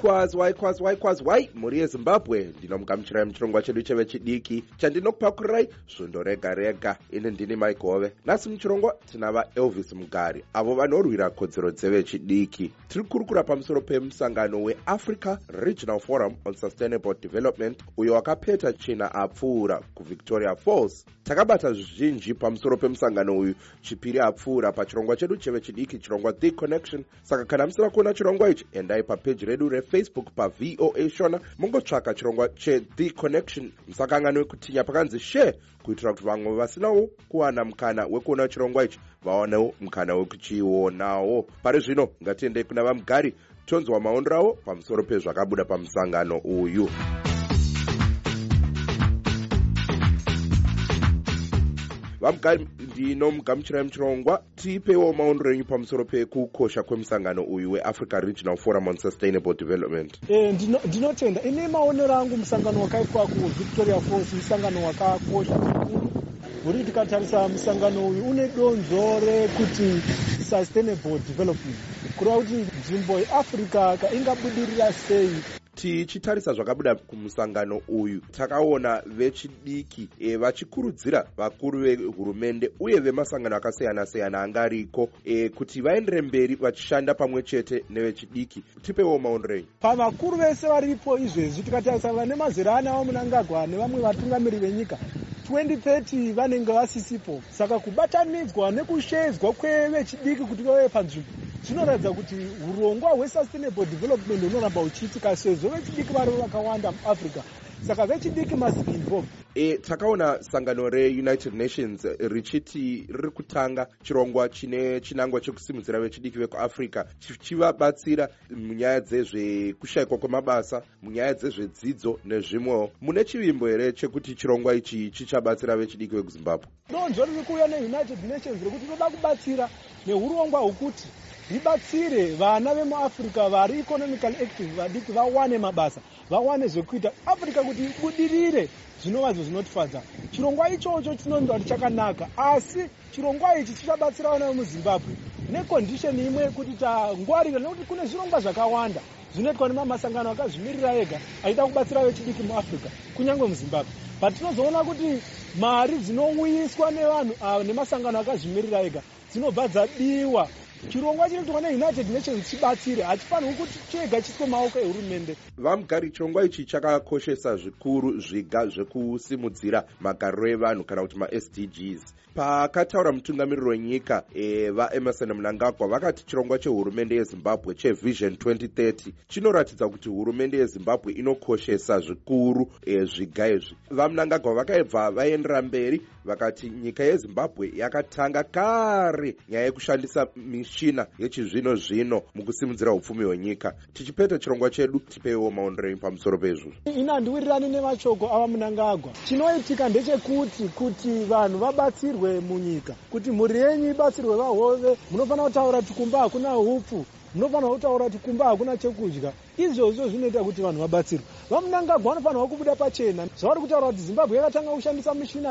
kwazwai kwazwai kwazwai mhuri yezimbabwe. Ndinomugamuchirai muchirongwa chedu chevechidiki chandinokupakurirai svondo rega rega. Ini ndini maigove nhasi muchirongwa tina vaelvis mugari. Avo vanorwira kodzero dzevechidiki tiri kurukura pamusoro pemusangano weafrica regional forum on sustainable development uyo wakapeta china apfuura kuvictoria falls. Takabata zvizhinji pamusoro pemusangano uyu. Chipiri apfuura pachirongwa chedu chevechidiki chirongwa the connection. Saka kana musina kuona chirongwa ichi endai papeji redu refacebook pavoa shona mungotsvaka chirongwa chethe connection musakanganwe kutinya pakanzi share kuitira kuti vamwe vasinawo kuwana mukana wekuona chirongwa ichi vawanewo mukana wekuchionawo pari zvino ngatiendei kuna vamugari tonzwa maondero avo pamusoro pezvakabuda pamusangano uyu vamugari ndinomugamuchirai muchirongwa tipewo maondero enyu pamusoro pekukosha kwemusangano uyu weafrica regional forum on sustainable development. E, ndinotenda ndino ine maonero angu musangano wakaitwa kuvictoria falls musangano wakakosha zvikuru uri tikatarisa musangano uyu une donzo rekuti sustainable development. Kureva kuti nzvimbo yeafrica kaingabudirira sei tichitarisa zvakabuda kumusangano uyu takaona vechidiki e, vachikurudzira vakuru vehurumende uye vemasangano akasiyana-siyana anga ariko e, kuti vaendere mberi vachishanda pamwe chete nevechidiki. Tipewo maondero enyu pavakuru vese varipo izvezvi tikatarisa vane mazera anavo munangagwa nevamwe vatungamiri venyika 2030 vanenge vasisipo. Saka kubatanidzwa nekushedzwa kwevechidiki kuti vave panzvimbo zvinoratidza kuti urongwa hwesustainable development hunoramba huchiitika sezvo vechidiki varivo vakawanda muafrica saka vechidiki must be involved. E, takaona sangano reunited nations richiti riri kutanga chirongwa chine chinangwa chekusimudzira vechidiki vekuafrica chichivabatsira munyaya dzezvekushayikwa kwemabasa munyaya dzezvedzidzo nezvimwewo. Mune chivimbo here chekuti chirongwa ichi chichabatsira vechidiki vekuzimbabwe? Donzo riri kuuya neunited nations rekuti toda kubatsira neurongwa hwekuti ribatsire vana vemuafrica vari economical active vadiki vawane mabasa vawane zvekuita africa kuti ibudirire zvinova zvo zvinotifadza chirongwa ichocho chinonzwa kuti chakanaka asi chirongwa ichi chichabatsira vana vemuzimbabwe. Nekondisheni imwe yekuti tangwarira nekuti kune zvirongwa zvakawanda zvinoitwa nemamasangano akazvimirira ega aida kubatsira vechidiki muafrica kunyange muzimbabwe. But tinozoona kuti mari dzinouyiswa nevanhu ava nemasangano akazvimirira ega dzinobva dzadiwa chirongwa chinoitwa neunited nations chibatsire hachifanirwi kuti chega chiiswe maoko ehurumende. Vamugari chirongwa ichi chakakoshesa zvikuru zviga zvekusimudzira magariro evanhu kana kuti masdgs pakataura mutungamiriri wenyika e, vaemerson mnangagwa vakati chirongwa chehurumende yezimbabwe chevision 2030 chinoratidza kuti hurumende yezimbabwe inokoshesa zvikuru e, zviga izvi. Vamnangagwa vakaibva vaendera mberi vakati nyika yezimbabwe yakatanga kare nyaya yekushandisa mishina yechizvino zvino mukusimudzira upfumi hwenyika. Tichipeta chirongwa chedu tipewo maondero enyu pamusoro pezvozvo ina handiwirirani nemashoko ava munangagwa chinoitika ndechekuti kuti vanhu vabatsirwe munyika kuti mhuri yenyu ibatsirwe vahove. Munofanira kutaura kuti kumba hakuna upfu munofanira kutaura kuti kumba hakuna chekudya. Izvozvo zvinoita kuti vanhu vabatsirwe. Vamunangagwa vanofanirwa kubuda pachena. Zvavari kutaura kuti zimbabwe yakatanga kushandisa mishina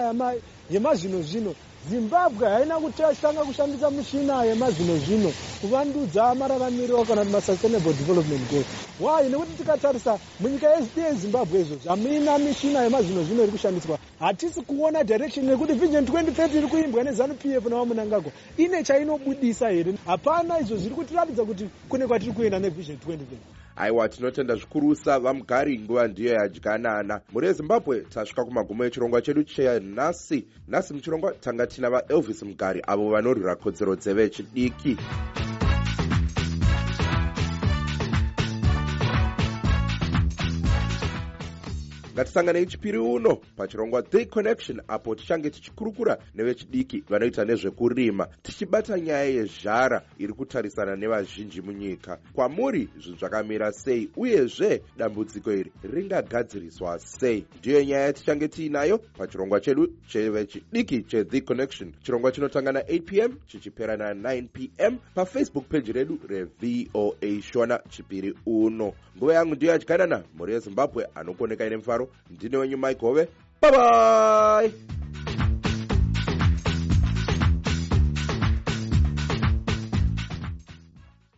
yemazvino zvino zimbabwe haina kutanga kushandisa mishina yemazvino zvino kuvandudza mararamiro kana kuti masustainable development goal. Why? Nekuti tikatarisa munyika yezimbabwe izvozvo hamina mishina yemazvino zvino iri kushandiswa. Hatisi kuona direction nekuti vision 2030 iri kuimbwa nezanup f navamunangagwa ine chainobudisa here? Hapana izvo zviri kutiratidza kuti kune kwatiri kuenda nevision 2030 aiwa tinotenda zvikurusa vamugari nguva ndiyo yadyanana mhuri yezimbabwe tasvika kumagumo echirongwa chedu chenhasi nhasi. Muchirongwa tanga tina vaelvis mugari avo vanorwira kodzero dzevechidiki ngatisanganei chipiri uno pachirongwa the connection apo tichange tichikurukura nevechidiki vanoita nezvekurima tichibata nyaya yezhara iri kutarisana nevazhinji munyika. Kwamuri zvinhu zvakamira sei uyezve dambudziko iri ringagadziriswa sei? Ndiyo nyaya yatichange tiinayo pachirongwa chedu chevechidiki chethe connection. Chirongwa chinotanga na8 p m chichipera na9 p m pafacebook peji redu revoa shona chipiri uno. Nguva yangu ndiyo yadyanana mhuri yezimbabwe anokuonekai nemufaro ndine wenyu mike hove bye bye